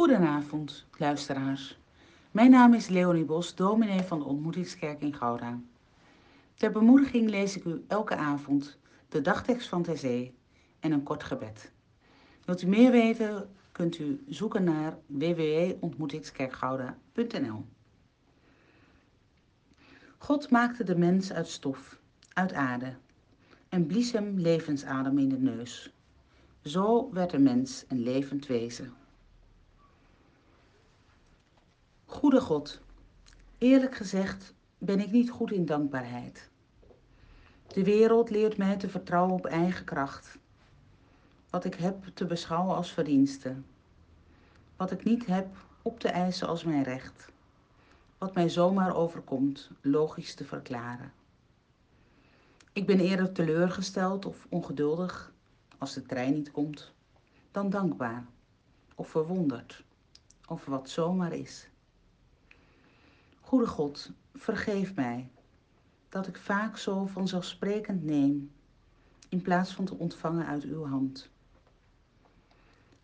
Goedenavond, luisteraars. Mijn naam is Leonie Bos, dominee van de Ontmoetingskerk in Gouda. Ter bemoediging lees ik u elke avond de dagtekst van ter zee en een kort gebed. Wilt u meer weten, kunt u zoeken naar www.ontmoetingskerkgouda.nl God maakte de mens uit stof, uit aarde, en blies hem levensadem in de neus. Zo werd de mens een levend wezen. Goede God, eerlijk gezegd ben ik niet goed in dankbaarheid. De wereld leert mij te vertrouwen op eigen kracht. Wat ik heb te beschouwen als verdienste. Wat ik niet heb op te eisen als mijn recht. Wat mij zomaar overkomt, logisch te verklaren. Ik ben eerder teleurgesteld of ongeduldig als de trein niet komt, dan dankbaar of verwonderd of wat zomaar is. Goede God, vergeef mij dat ik vaak zo vanzelfsprekend neem in plaats van te ontvangen uit uw hand.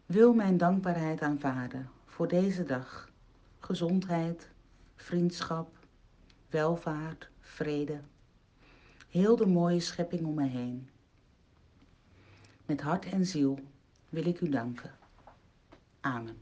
Wil mijn dankbaarheid aanvaarden voor deze dag, gezondheid, vriendschap, welvaart, vrede, heel de mooie schepping om mij heen. Met hart en ziel wil ik u danken. Amen.